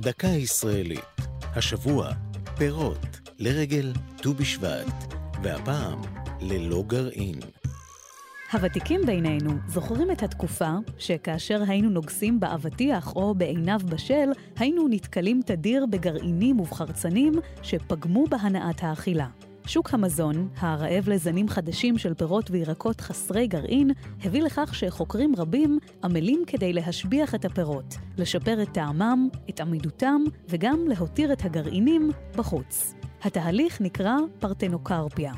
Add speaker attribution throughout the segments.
Speaker 1: דקה ישראלית. השבוע, פירות לרגל ט"ו בשבט, והפעם, ללא גרעין.
Speaker 2: הוותיקים בינינו זוכרים את התקופה שכאשר היינו נוגסים באבטיח או בעיניו בשל, היינו נתקלים תדיר בגרעינים ובחרצנים שפגמו בהנאת האכילה. שוק המזון, הרעב לזנים חדשים של פירות וירקות חסרי גרעין, הביא לכך שחוקרים רבים עמלים כדי להשביח את הפירות, לשפר את טעמם, את עמידותם, וגם להותיר את הגרעינים בחוץ. התהליך נקרא פרטנוקרפיה.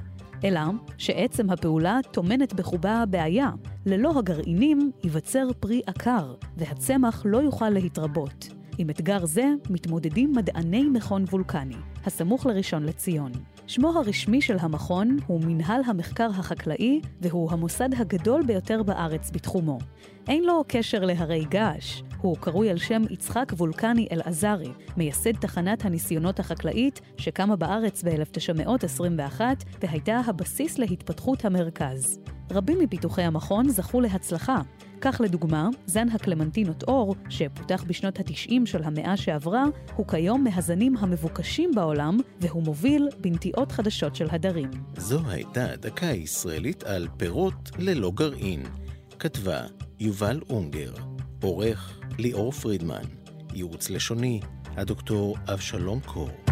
Speaker 2: אלא שעצם הפעולה טומנת בחובה בעיה. ללא הגרעינים ייווצר פרי עקר, והצמח לא יוכל להתרבות. עם אתגר זה מתמודדים מדעני מכון וולקני, הסמוך לראשון לציון. שמו הרשמי של המכון הוא מנהל המחקר החקלאי, והוא המוסד הגדול ביותר בארץ בתחומו. אין לו קשר להרי געש, הוא קרוי על שם יצחק וולקני אלעזרי, מייסד תחנת הניסיונות החקלאית שקמה בארץ ב-1921 והייתה הבסיס להתפתחות המרכז. רבים מפיתוחי המכון זכו להצלחה. כך לדוגמה, זן הקלמנטינות אור, שפותח בשנות ה-90 של המאה שעברה, הוא כיום מהזנים המבוקשים בעולם, והוא מוביל בנטיעות חדשות של הדרים.
Speaker 1: זו הייתה דקה ישראלית על פירות ללא גרעין. כתבה יובל אונגר, עורך ליאור פרידמן, ייעוץ לשוני, הדוקטור אבשלום קור.